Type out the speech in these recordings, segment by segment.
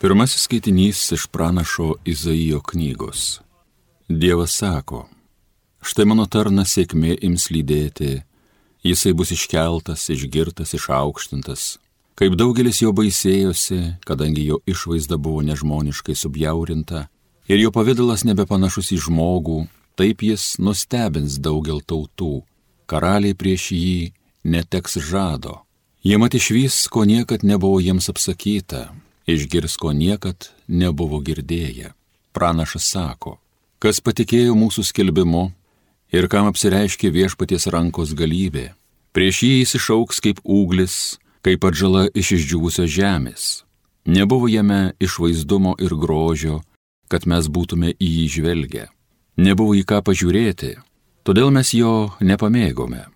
Pirmasis skaitinys iš pranašo Izaijo knygos. Dievas sako, štai mano tarnas sėkmė ims lydėti, jisai bus iškeltas, išgirtas, išaukštintas. Kaip daugelis jo baisėjosi, kadangi jo išvaizda buvo nežmoniškai subjaurinta ir jo pavydalas nebepanašus į žmogų, taip jis nustebins daugel tautų, karaliai prieš jį neteks žado. Jie mat išvys, ko niekad nebuvo jiems apsakyta, išgirs, ko niekad nebuvo girdėję. Pranašas sako, kas patikėjo mūsų skelbimu ir kam apsireiškė viešpaties rankos galybė, prieš jį įsišauks kaip ūglis, kaip atžala iš išdžiūvusios žemės. Nebuvo jame išvaizdumo ir grožio, kad mes būtume į jį žvelgę. Nebuvo į ką pažiūrėti, todėl mes jo nepamėgome.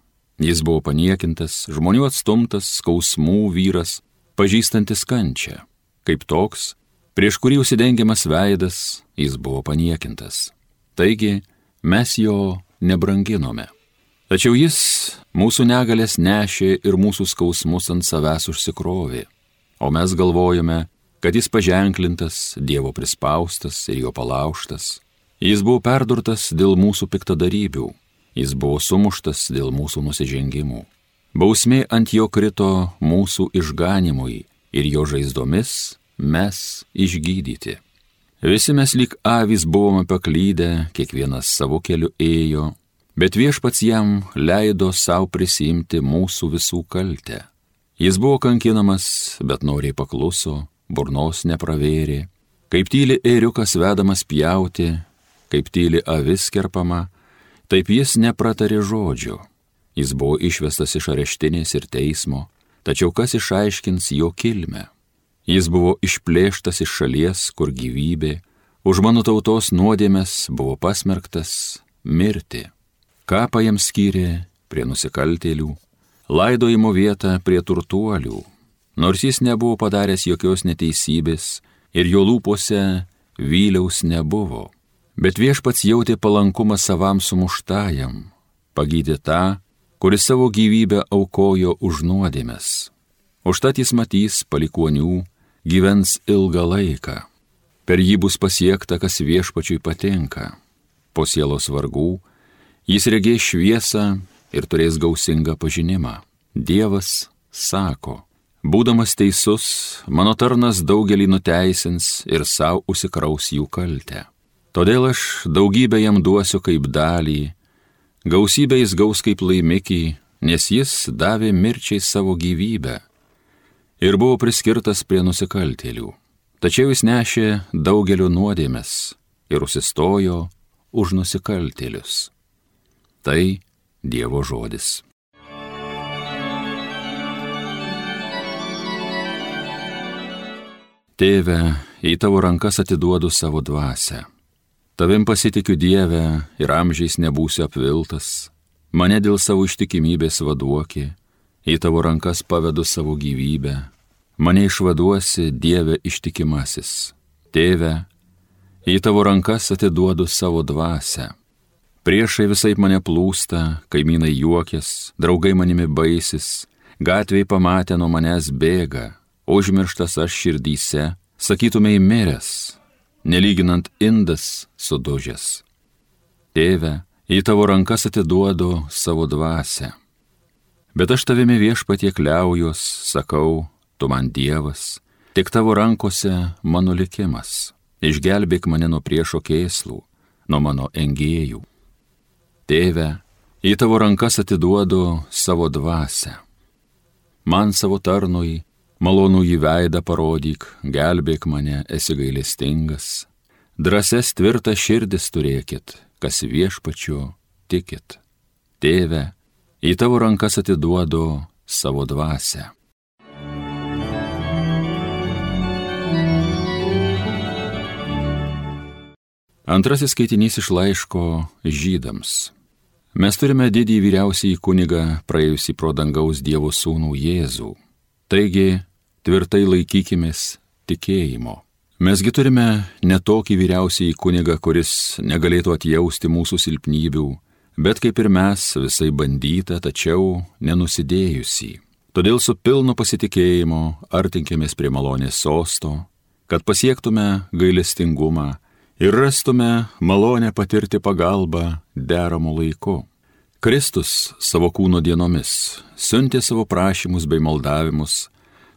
Jis buvo paniekintas, žmonių atstumtas, skausmų vyras, pažįstantis kančią kaip toks, prieš kurį užsidengiamas veidas, jis buvo paniekintas. Taigi mes jo nebranginome. Tačiau jis mūsų negalės nešė ir mūsų skausmus ant savęs užsikrovė, o mes galvojame, kad jis paženklintas, Dievo prispaustas ir jo palauštas. Jis buvo perdurtas dėl mūsų piktadarybių, jis buvo sumuštas dėl mūsų nusižengimų. Bausmė ant jo krito mūsų išganimui ir jo žaizdomis mes išgydyti. Visi mes lyg avys buvome paklydę, kiekvienas savo keliu ėjo, bet viešpats jam leido savo prisimti mūsų visų kaltę. Jis buvo kankinamas, bet noriai pakluso, burnos nepravėrė, kaip tyli ėriukas vedamas pjauti, kaip tyli avis kerpama, taip jis nepratarė žodžio. Jis buvo išvestas iš areštinės ir teismo, Tačiau kas išaiškins jo kilmę? Jis buvo išplėštas iš šalies, kur gyvybė, už mano tautos nuodėmės buvo pasmerktas mirti. Kapą jam skyrė prie nusikaltėlių, laidojimo vietą prie turtuolių, nors jis nebuvo padaręs jokios neteisybės ir jo lūpose vyliaus nebuvo. Bet viešpats jautė palankumą savam sumuštajam, pagydė tą, kuris savo gyvybę aukojo už nuodėmes. Užtat jis matys palikonių, gyvens ilgą laiką. Per jį bus pasiekta, kas viešpačiui patinka. Po sielos vargų jis regės šviesą ir turės gausingą pažinimą. Dievas sako, būdamas teisus, mano tarnas daugelį nuteisins ir savo užsikraus jų kaltę. Todėl aš daugybę jam duosiu kaip dalį, Gausybę jis gaus kaip laimikį, nes jis davė mirčiai savo gyvybę ir buvo priskirtas prie nusikaltėlių. Tačiau jis nešė daugelio nuodėmės ir užsistojo už nusikaltėlius. Tai Dievo žodis. Tėve, į tavo rankas atiduodu savo dvasę Tavim pasitikiu Dievę ir amžiais nebūsiu apviltas, mane dėl savo ištikimybės vaduoki, į tavo rankas pavedu savo gyvybę, mane išvaduosi Dieve ištikimasis. Tėve, į tavo rankas atiduodu savo dvasę. Priešai visai mane plūsta, kaimynai juokės, draugai manimi baisis, gatviai pamatę nuo manęs bėga, užmirštas aš širdyse, sakytumai miręs, nelyginant indas sudužęs. Tėve, į tavo rankas atiduodu savo dvasę. Bet aš tavimi viešpatie kliaujos, sakau, tu man Dievas, tik tavo rankose mano likimas. Išgelbėk mane nuo priešo kėslų, nuo mano engėjų. Tėve, į tavo rankas atiduodu savo dvasę. Man savo tarnui Malonų į veidą parodyk, gelbėk mane, esi gailestingas. Drąses tvirtą širdis turėkit, kas viešpačiu tikit. Tėve, į tavo rankas atiduodu savo dvasę. Antrasis skaitinys iš laiško žydams. Mes turime didį vyriausiai kunigą praėjusį pro dangaus Dievo sūnų Jėzų Taigi, tvirtai laikykimės tikėjimo. Mesgi turime netokį vyriausiai kunigą, kuris negalėtų atjausti mūsų silpnybių, bet kaip ir mes visai bandyta, tačiau nenusidėjusi. Todėl su pilnu pasitikėjimu artinkėmės prie malonės sosto kad pasiektume gailestingumą ir rastume malonę patirti pagalbą deramų laiku. Kristus savo kūno dienomis siuntė savo prašymus bei maldavimus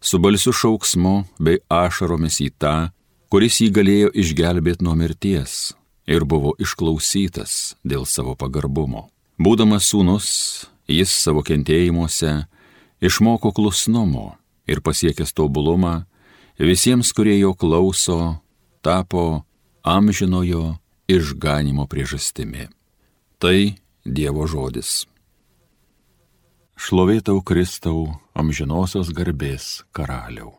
su balsiu šauksmu bei ašaromis į tą, kuris jį galėjo išgelbėti nuo mirties ir buvo išklausytas dėl savo pagarbumo. Būdamas sūnus, jis savo kentėjimuose išmoko klusnumo ir pasiekęs tobulumą, visiems, kurie jo klauso, tapo amžinojo išganimo priežastimi. Tai Dievo žodis. Šlovėtau Kristau amžinosios garbės karaliau.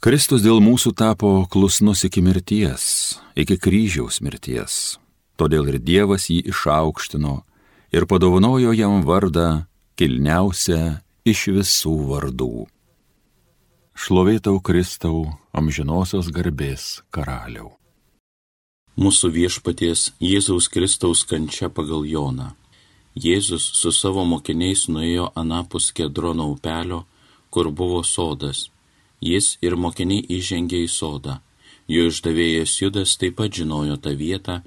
Kristus dėl mūsų tapo klusnus iki mirties, iki kryžiaus mirties. Todėl ir Dievas jį išaukštino ir padovanojo jam vardą kilniausią iš visų vardų. Šlovėtau Kristau amžinosios garbės karaliau mūsų viešpaties Jėzaus Kristaus kančia pagal Joną. Jėzus su savo mokiniais nuėjo anapus Kedrono upelio, kur buvo sodas. Jis ir mokiniai įžengė į sodą. Jo išdavėjas Judas taip pat žinojo tą vietą,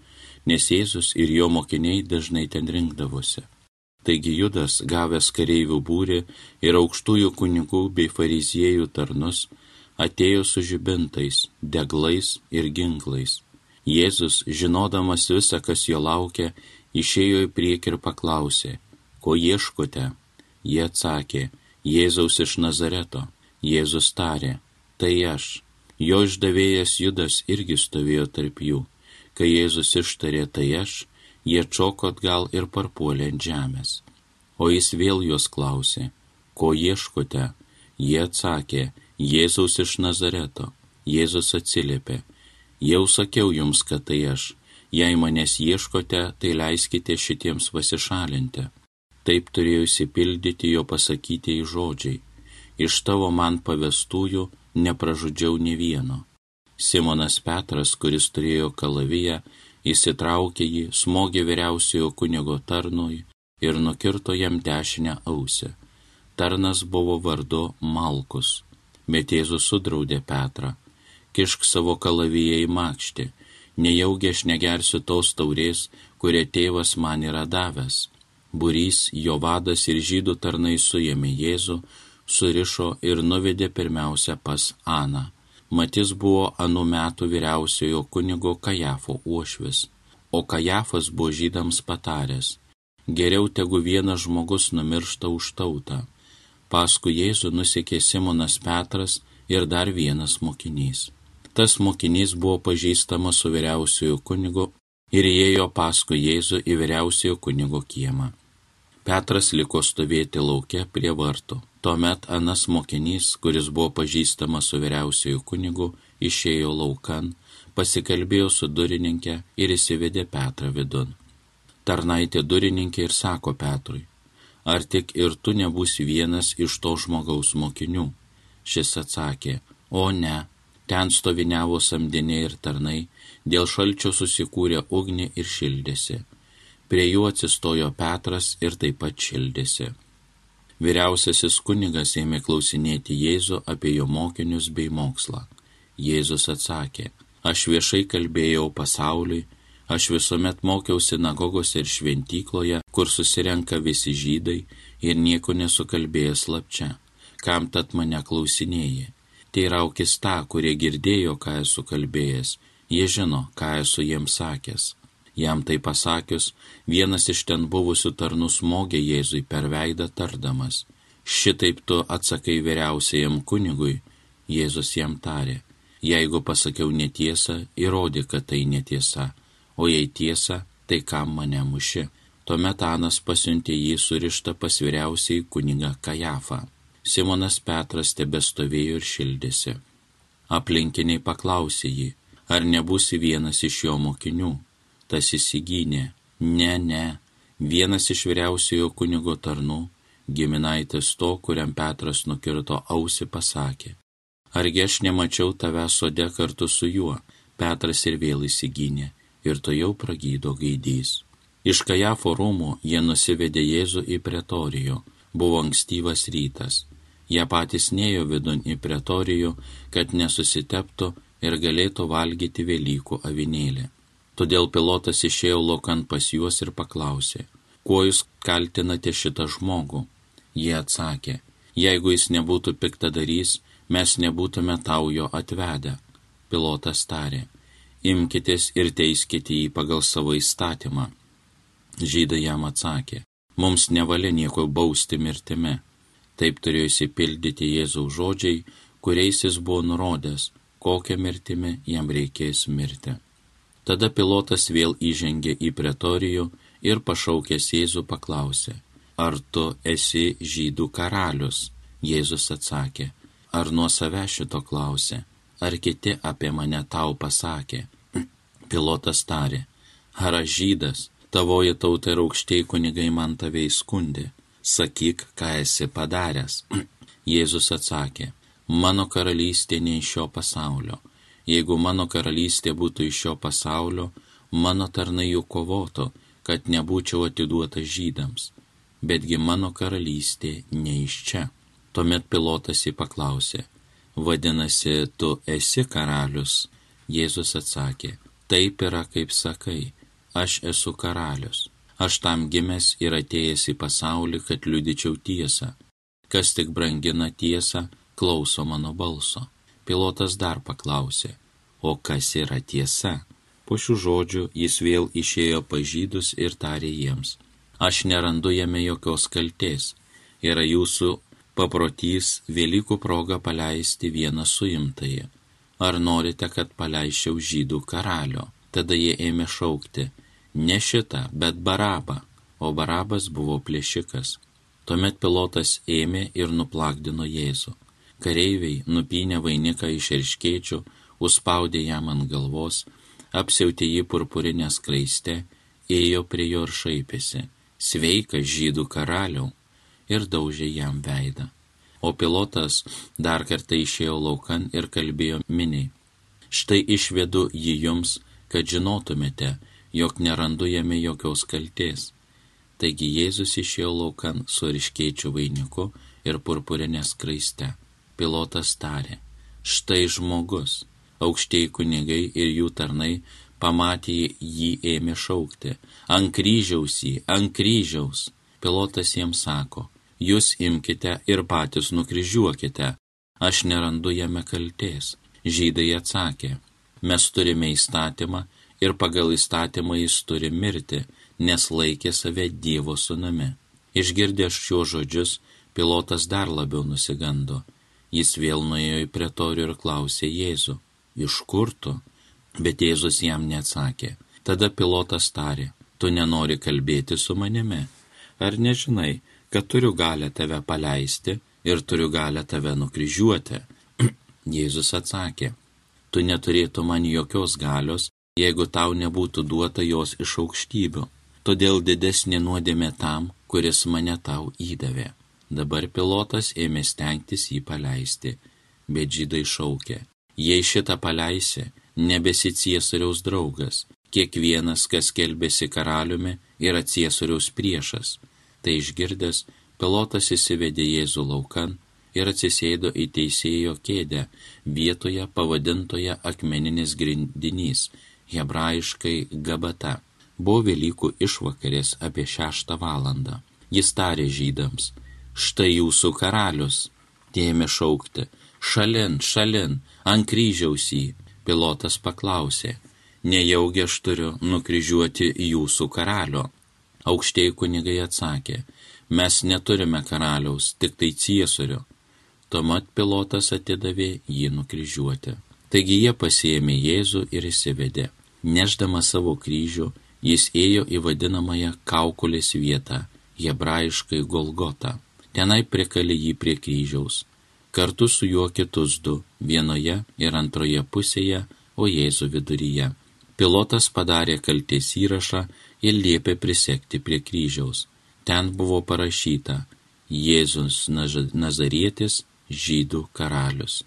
nes Jėzus ir jo mokiniai dažnai ten rinkdavosi. Taigi Judas, gavęs kareivių būrį ir aukštųjų kunigų bei fariziejų tarnus, atėjo su žibintais, deglais ir ginklais Jėzus, žinodamas visą, kas jo laukia, išėjo į priekį ir paklausė, ko ieškote? Jie atsakė, Jėzaus iš Nazareto. Jėzus tarė, tai aš. Jo išdavėjas Judas irgi stovėjo tarp jų. Kai Jėzus ištarė, tai aš, jie čoko atgal ir parpuolė ant žemės. O jis vėl juos klausė, ko ieškote? Jie atsakė, Jėzaus iš Nazareto. Jėzus atsiliepė, Jau sakiau jums, kad tai aš. Jei manęs ieškote, tai leiskite šitiems pasišalinti. Taip turėjo įsipildyti jo pasakyti į žodžiai. Iš tavo man pavestųjų nepražudžiau ne vieno. Simonas Petras, kuris turėjo kalaviją, įsitraukė jį, smogė vyriausiojo kunigo tarnui ir nukirto jam dešinę ausę. Tarnas buvo vardu Malkus. Bet Jėzus sudraudė Petrą kišk savo kalaviją į makštį, nejaugi aš negersiu tos taurės, kurią tėvas man yra davęs. Burys, jo vadas ir žydų tarnai suėmė Jėzų, surišo ir nuvedė pirmiausia pas Aną. Matis buvo anų metų vyriausiojo kunigo Kajafo uošvis, o Kajafas buvo žydams pataręs, geriau tegu vienas žmogus numiršta už tautą. Paskui Jėzų nusekė Simonas Petras ir dar vienas mokinys. Tas mokinys buvo pažįstamas su vyriausiojo kunigu ir įėjo paskui Jėzų į vyriausiojo kunigo kiemą. Petras liko stovėti laukia prie vartų. Tuomet anas mokinys, kuris buvo pažįstamas su vyriausiojo kunigu, išėjo laukan, pasikalbėjo su durininkė ir įsivedė Petrą vidun. Tarnaitė durininkė ir sako Petrui, ar tik ir tu nebūsi vienas iš to žmogaus mokinių? Šis atsakė, o ne, Ten stoviniavo samdiniai ir tarnai, dėl šalčio susikūrė ugnį ir šildėsi. Prie jų atsistojo Petras ir taip pat šildėsi. Vyriausiasis kunigas ėmė klausinėti Jėzų apie jo mokinius bei mokslą. Jėzus atsakė, aš viešai kalbėjau pasauliui, aš visuomet mokiau sinagogose ir šventykloje, kur susirenka visi žydai ir nieko nesukalbėjęs lapčia. Kam tad mane klausinėjai? Teiraukis tą, kurie girdėjo, ką esu kalbėjęs, jie žino, ką esu jiems sakęs. Jam tai pasakius, vienas iš ten buvusių tarnų smogė Jėzui per veidą tardamas. Šitaip tu atsakai vyriausiajam kunigui, Jėzus jam tarė. Jeigu pasakiau netiesą, įrodi, kad tai netiesa, o jei tiesa, tai kam mane muši. Tuomet Anas pasiuntė jį surištą pas vyriausiai kunigą Kajafą. Simonas Petras tebestovėjo ir šildėsi. Aplinkiniai paklausė jį, ar nebūsi vienas iš jo mokinių. Tas įsigynė, ne, ne, vienas iš vyriausiojo kunigo tarnų, giminaitis to, kuriam Petras nukirto ausi, pasakė, argi aš nemačiau tave sode kartu su juo, Petras ir vėl įsigynė, ir to jau pragydo gaidys. Iš Kajafo rūmų jie nusivedė Jėzų į pretorijo, buvo ankstyvas rytas Jie patys nejo vidun į pretorijų, kad nesusiteptų ir galėtų valgyti Velykų avinėlį. Todėl pilotas išėjo laukan pas juos ir paklausė, kuo jūs kaltinate šitą žmogų? Jie atsakė, jeigu jis nebūtų piktadarys, mes nebūtume tau jo atvedę. Pilotas tarė, imkitės ir teiskite jį pagal savo įstatymą. Žydai jam atsakė, mums nevalia nieko bausti mirtimi. Taip turėjo įsipildyti Jėzaus žodžiai, kuriais jis buvo nurodęs, kokią mirtimį jam reikės mirti. Tada pilotas vėl įžengė į pretorijų ir pašaukęs Jėzų paklausė, ar tu esi žydų karalius? Jėzus atsakė, ar nuo save šito klausė, ar kiti apie mane tau pasakė. Pilotas tarė, ar aš žydas, tavoji tauta ir aukštieji kunigai man tave įskundė sakyk, ką esi padaręs. Jėzus atsakė, mano karalystė ne iš šio pasaulio. Jeigu mano karalystė būtų iš šio pasaulio, mano tarnai jau kovotų, kad nebūčiau atiduotas žydams. Betgi mano karalystė ne iš čia. Tuomet pilotas jį paklausė, vadinasi, tu esi karalius? Jėzus atsakė, taip yra, kaip sakai, aš esu karalius. Aš tam gimęs ir atėjęs į pasaulį, kad liudyčiau tiesą. Kas tik brangina tiesą, klauso mano balso. Pilotas dar paklausė, o kas yra tiesa? Po šių žodžių jis vėl išėjo pažydus ir tarė jiems, aš nerandu jame jokios kalties. Yra jūsų paprotys Velykų proga paleisti vieną suimtąjį. Ar norite, kad paleiščiau žydų karalio? Tada jie ėmė šaukti, ne šitą, bet barabą, o barabas buvo plėšikas. Tuomet pilotas ėmė ir nuplakdino Jėzų. Kareiviai nupynė vainiką iš erškėčių, užspaudė jam ant galvos, apsiautė jį purpurinę skraistę, ėjo prie jo ir šaipėsi, sveikas žydų karaliau, ir daužė jam veidą. O pilotas dar kartą išėjo laukan ir kalbėjo miniai. Štai išvedu jį jums, kad žinotumėte, jog nerandu jame jokios kalties. Taigi Jėzus išėjo laukan su ryškėčių vainiku ir purpurinė skraiste. Pilotas tarė, štai žmogus, aukštieji kunigai ir jų tarnai pamatė jį ėmė šaukti, ant kryžiaus jį, ant kryžiaus. Pilotas jiems sako, jūs imkite ir patys nukryžiuokite, aš nerandu jame kalties. Žydai atsakė, mes turime įstatymą ir pagal įstatymą jis turi mirti, nes laikė save Dievo sunami. Išgirdęs šiuos žodžius, pilotas dar labiau nusigando. Jis vėl nuėjo į pretorių ir klausė Jėzų, iš kur tu? Bet Jėzus jam neatsakė. Tada pilotas tarė, tu nenori kalbėti su manimi. Ar nežinai, kad turiu galę tave paleisti ir turiu galę tave nukryžiuoti? Jėzus atsakė, tu neturėtų man jokios galios, jeigu tau nebūtų duota jos iš aukštybių. Todėl didesnė nuodėmė tam, kuris mane tau įdavė. Dabar pilotas ėmė stengtis jį paleisti, bet žydai šaukė, jei šitą paleisi, nebesi ciesoriaus draugas, kiekvienas, kas kelbėsi karaliumi, yra ciesoriaus priešas. Tai išgirdęs, pilotas įsivedė Jėzų laukan ir atsisėdo į teisėjo kėdę vietoje pavadintoje akmeninis grindinys hebrajiškai gabata. Buvo Velykų išvakarės apie šeštą valandą. Jis tarė žydams, štai jūsų karalius. Tėmė šaukti, šalin, šalin, ant kryžiaus jį. Pilotas paklausė, nejaugi aš turiu nukryžiuoti jūsų karalio. Aukštieji kunigai atsakė, mes neturime karaliaus, tik tai ciesorių. Tuomet pilotas atidavė jį nukryžiuoti. Taigi jie pasiėmė Jėzų ir įsivedė. Neždama savo kryžių, jis ėjo į vadinamąją kaukulės vietą, hebrajiškai Golgotą. Tenai prikalė jį prie kryžiaus. Kartu su juo kitus du, vienoje ir antroje pusėje, o Jėzų viduryje. Pilotas padarė kalties įrašą ir liepė prisekti prie kryžiaus. Ten buvo parašyta Jėzus Nazarietis, žydų karalius.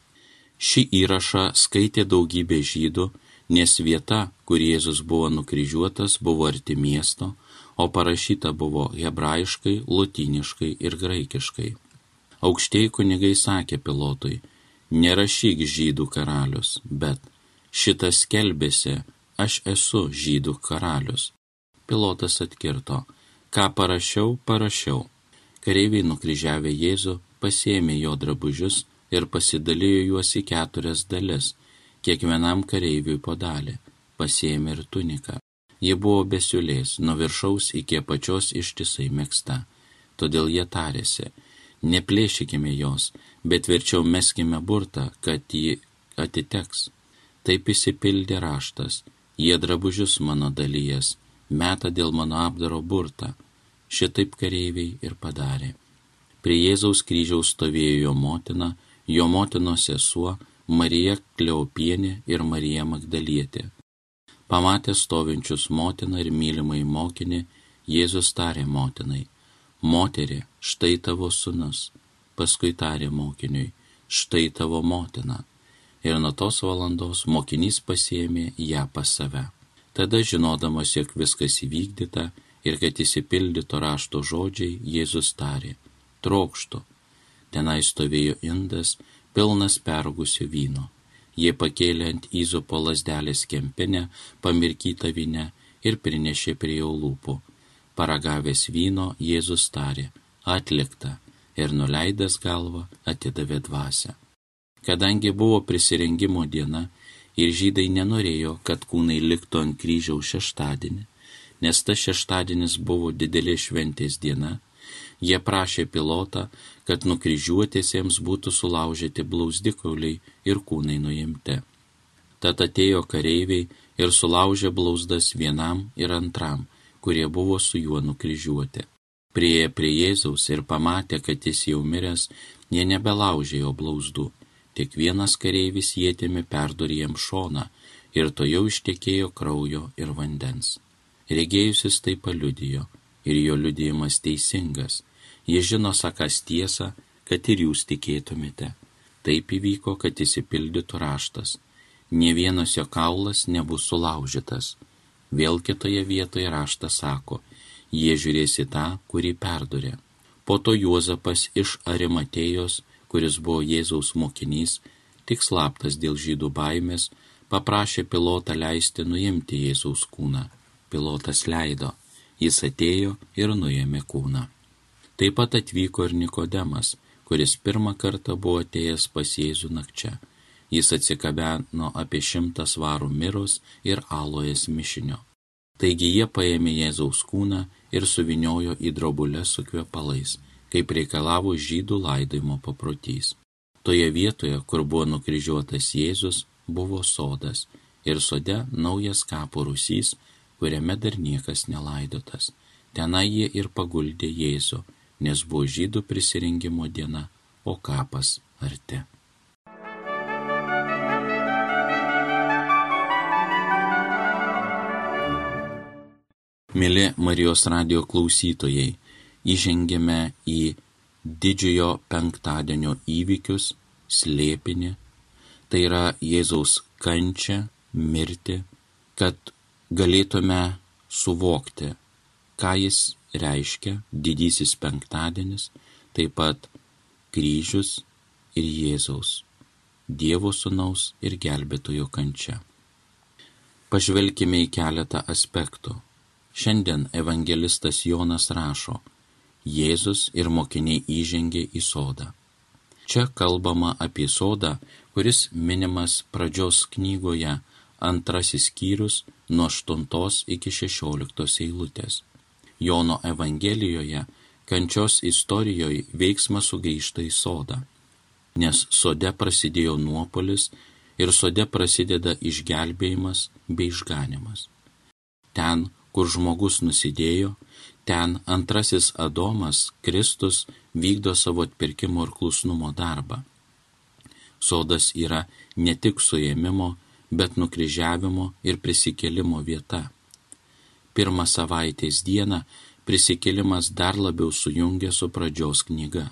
Šį įrašą skaitė daugybė žydų nes vieta, kur Jėzus buvo nukryžiuotas, buvo arti miesto, o parašyta buvo hebrajiškai, lotyniškai ir graikiškai. Aukštieji kunigai sakė pilotui, nerašyk žydų karalius, bet šitas kelbėsi, aš esu žydų karalius. Pilotas atkirto, ką parašiau, parašiau. Kareiviai nukryžiavę Jėzų pasėmė jo drabužius ir pasidalijo juos į keturias dalis, kiekvienam kareiviui po dalį, pasėmė ir tuniką. Ji buvo besiulės, nuo viršaus iki apačios ištisai mėgsta. Todėl jie tarėsi, neplėšykime jos, bet verčiau meskime burtą, kad ji atiteks. Taip įsipildė raštas, jie drabužius mano dalyjas, meta dėl mano apdaro burtą. Šitaip kareiviai ir padarė. Prie Jėzaus kryžiaus stovėjo jo motina, jo motinos sesuo, Marija Kleopienė ir Marija Magdalietė. Pamatė stovinčius motiną ir mylimai mokinį, Jėzus tarė motinai, moterį, štai tavo sunus, paskui tarė mokiniui, štai tavo motina. Ir nuo tos valandos mokinys pasiemė ją pas save. Tada, žinodamas, jog viskas įvykdyta ir kad įsipildyto rašto žodžiai, Jėzus tarė, trokštų. Tenai stovėjo indas, pilnas pergusio vyno Jie pakėlė ant įzopo lasdelės kempinę, pamirkytą vyne ir prinešė prie jo lūpų. Paragavęs vyno, Jėzus tarė, atlikta, ir nuleidęs galvą atidavė dvasę. Kadangi buvo prisirengimo diena ir žydai nenorėjo, kad kūnai liktų ant kryžiaus šeštadienį, nes tas šeštadienis buvo didelė šventės diena, Jie prašė pilotą, kad nukryžiuotėsiems būtų sulaužyti blausdikauliai ir kūnai nuimti. Tad atėjo kareiviai ir sulaužė blauzdas vienam ir antram, kurie buvo su juo nukryžiuoti. Prieė prie Jėzaus ir pamatė, kad jis jau miręs, jie nebelaužė jo blauzdų. Tik vienas kareivis jėtėmi perdurė jam šoną ir to jau ištekėjo kraujo ir vandens. Regėjusis tai paliudijo ir jo liudijimas teisingas, Jis žino sakas tiesą, kad ir jūs tikėtumėte. Taip įvyko, kad įsipildytų raštas. Ne vienas jo kaulas nebus sulaužytas. Vėl kitoje vietoje raštas sako, jie žiūrės į tą, kurį perdurė. Po to Juozapas iš Arimatėjos, kuris buvo Jėzaus mokinys, tik slaptas dėl žydų baimės, paprašė pilotą leisti nuimti Jėzaus kūną. Pilotas leido, jis atėjo ir nuėmė kūną. Taip pat atvyko ir Nikodemas, kuris pirmą kartą buvo atėjęs pas Jėzų nakčia. Jis atsikabeno apie šimtą svarų mirus ir alojas mišinio. Taigi jie paėmė Jėzaus kūną ir suviniojo į drobulę su kvepalais, kaip reikalavo žydų laidojimo paprotys. Toje vietoje, kur buvo nukryžiuotas Jėzus, buvo sodas ir sode naujas kapo rusys, kuriame dar niekas nelaidotas. Tenai jie ir paguldė Jėzų nes buvo žydų prisirinkimo diena, o kapas arti. Mėly Marijos radio klausytojai, įžengėme į didžiojo penktadienio įvykius, slėpinį, tai yra Jėzaus kančią, mirtį, kad galėtume suvokti, ką jis reiškia didysis penktadienis, taip pat kryžius ir Jėzaus, Dievo sunaus ir gelbėtojo kančia. Pažvelkime į keletą aspektų. Šiandien evangelistas Jonas rašo, Jėzus ir mokiniai įžengė į sodą. Čia kalbama apie sodą, kuris minimas pradžios knygoje antrasis skyrius nuo 8 iki 16 eilutės. Jono Evangelijoje kančios istorijoje veiksmas sugaišta į sodą, nes sode prasidėjo nuopolis ir sode prasideda išgelbėjimas bei išganimas. Ten, kur žmogus nusidėjo, ten antrasis Adomas, Kristus, vykdo savo atpirkimo ir klusnumo darbą. Sodas yra ne tik suėmimo, bet nukryžiavimo ir prisikėlimo vieta pirmą savaitės dieną prisikėlimas dar labiau sujungia su pradžios knyga.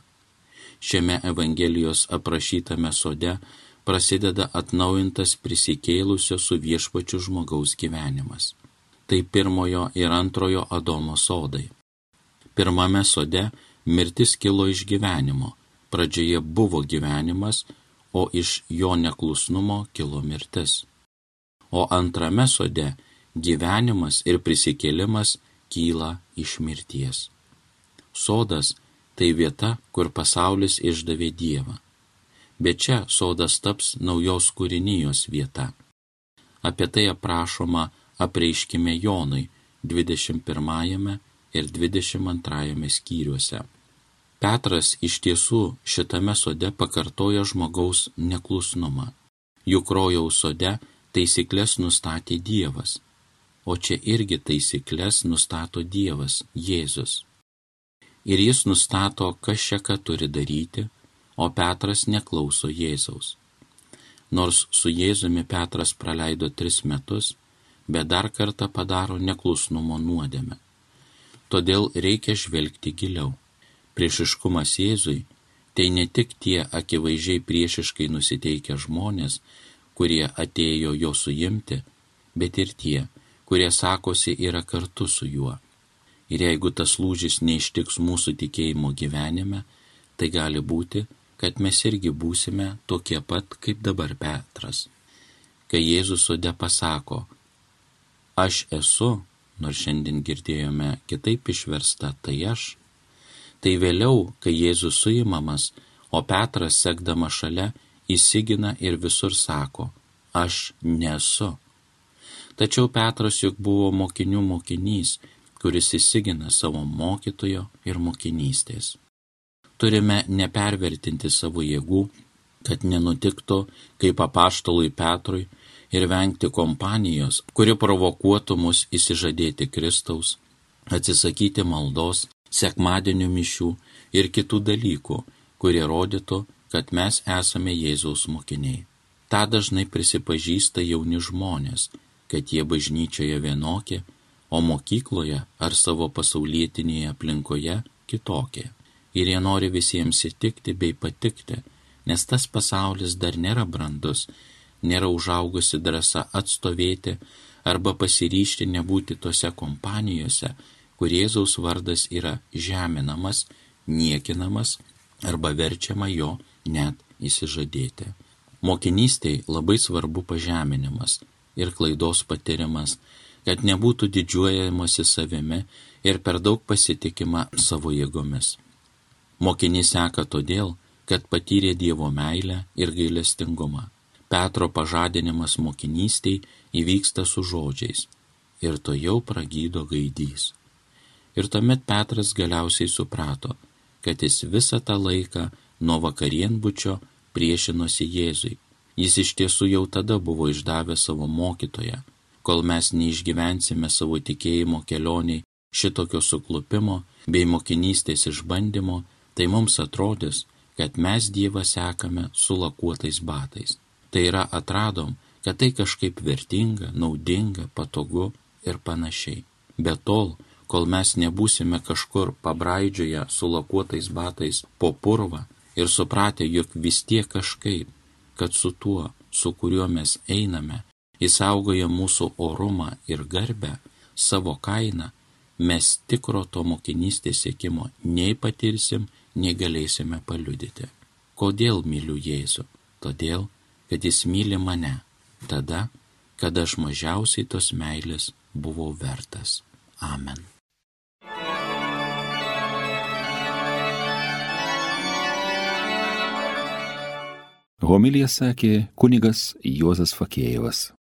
Šiame Evangelijos aprašytame sode prasideda atnaujintas prisikėlusio su viešpačiu žmogaus gyvenimas. Tai pirmojo ir antrojo Adomo sodai. Pirmame sode mirtis kilo iš gyvenimo, pradžioje buvo gyvenimas, o iš jo neklusnumo kilo mirtis. O antrame sode gyvenimas ir prisikėlimas kyla iš mirties. Sodas tai vieta, kur pasaulis išdavė Dievą. Bet čia sodas taps naujos kūrinijos vieta. Apie tai aprašoma apreiškime Jonui 21 ir 22 skyriuose. Petras iš tiesų šitame sode pakartoja žmogaus neklusnumą. Juk rojaus sode taisyklės nustatė Dievas, o čia irgi taisyklės nustato Dievas, Jėzus. Ir jis nustato, kas čia ką turi daryti, o Petras neklauso Jėzaus. Nors su Jėzumi Petras praleido tris metus, bet dar kartą padaro neklusnumo nuodėmę. Todėl reikia žvelgti giliau. Priešiškumas Jėzui tai ne tik tie akivaizdžiai priešiškai nusiteikę žmonės, kurie atėjo jo suimti, bet ir tie, kurie sakosi yra kartu su juo. Ir jeigu tas lūžis neištiks mūsų tikėjimo gyvenime, tai gali būti, kad mes irgi būsime tokie pat kaip dabar Petras. Kai Jėzus sode pasako, aš esu, nors šiandien girdėjome kitaip išversta tai aš, tai vėliau, kai Jėzus suimamas, o Petras sekdama šalia įsigina ir visur sako, aš nesu. Tačiau Petras juk buvo mokinių mokinys, kuris įsigina savo mokytojo ir mokinystės. Turime nepervertinti savo jėgų, kad nenutiktų kaip apaštalui Petrui, ir vengti kompanijos, kuri provokuotų mus įsižadėti Kristaus, atsisakyti maldos, sekmadienių mišių ir kitų dalykų, kurie rodytų, kad mes esame Jėzaus mokiniai. Ta dažnai prisipažįsta jauni žmonės, kad jie bažnyčioje vienokie, o mokykloje ar savo pasaulietinėje aplinkoje kitokie. Ir jie nori visiems įtikti bei patikti, nes tas pasaulis dar nėra brandus nėra užaugusi drąsa atstovėti arba pasiryšti nebūti tose kompanijose, kur Jėzaus vardas yra žeminamas, niekinamas arba verčiama jo net įsižadėti. Mokinystėj labai svarbu pažeminimas ir klaidos patirimas, kad nebūtų didžiuojamasi savimi ir per daug pasitikima savo jėgomis. Mokinys seka todėl, kad patyrė Dievo meilę ir gailestingumą. Petro pažadinimas mokinystiai įvyksta su žodžiais ir to jau pragydo gaidys. Ir tuomet Petras galiausiai suprato, kad jis visą tą laiką nuo vakarienbučio priešinosi Jėzui. Jis iš tiesų jau tada buvo išdavęs savo mokytoją. Kol mes neišgyvensime savo tikėjimo kelioniai šitokio suklupimo bei mokinystės išbandymo, tai mums atrodys, kad mes Dievą sekame su lakuotais batais. Tai yra atradom, kad tai kažkaip vertinga, naudinga, patogu ir panašiai. Bet tol, kol mes nebūsime kažkur pabraidžioje su lakuotais batais po purvą ir supratę, jog vis tiek kažkaip, kad su tuo, su kuriuo mes einame, įsaugoja mūsų orumą ir garbę, savo kainą, mes tikro to mokinystės sėkimo nei patirsim, nei galėsime paliudyti. Kodėl myliu Jėzų? Todėl, kad jis myli mane, tada, kada aš mažiausiai tos meilės buvau vertas. Amen. Homilija sakė kunigas Juozas Fakėjevas.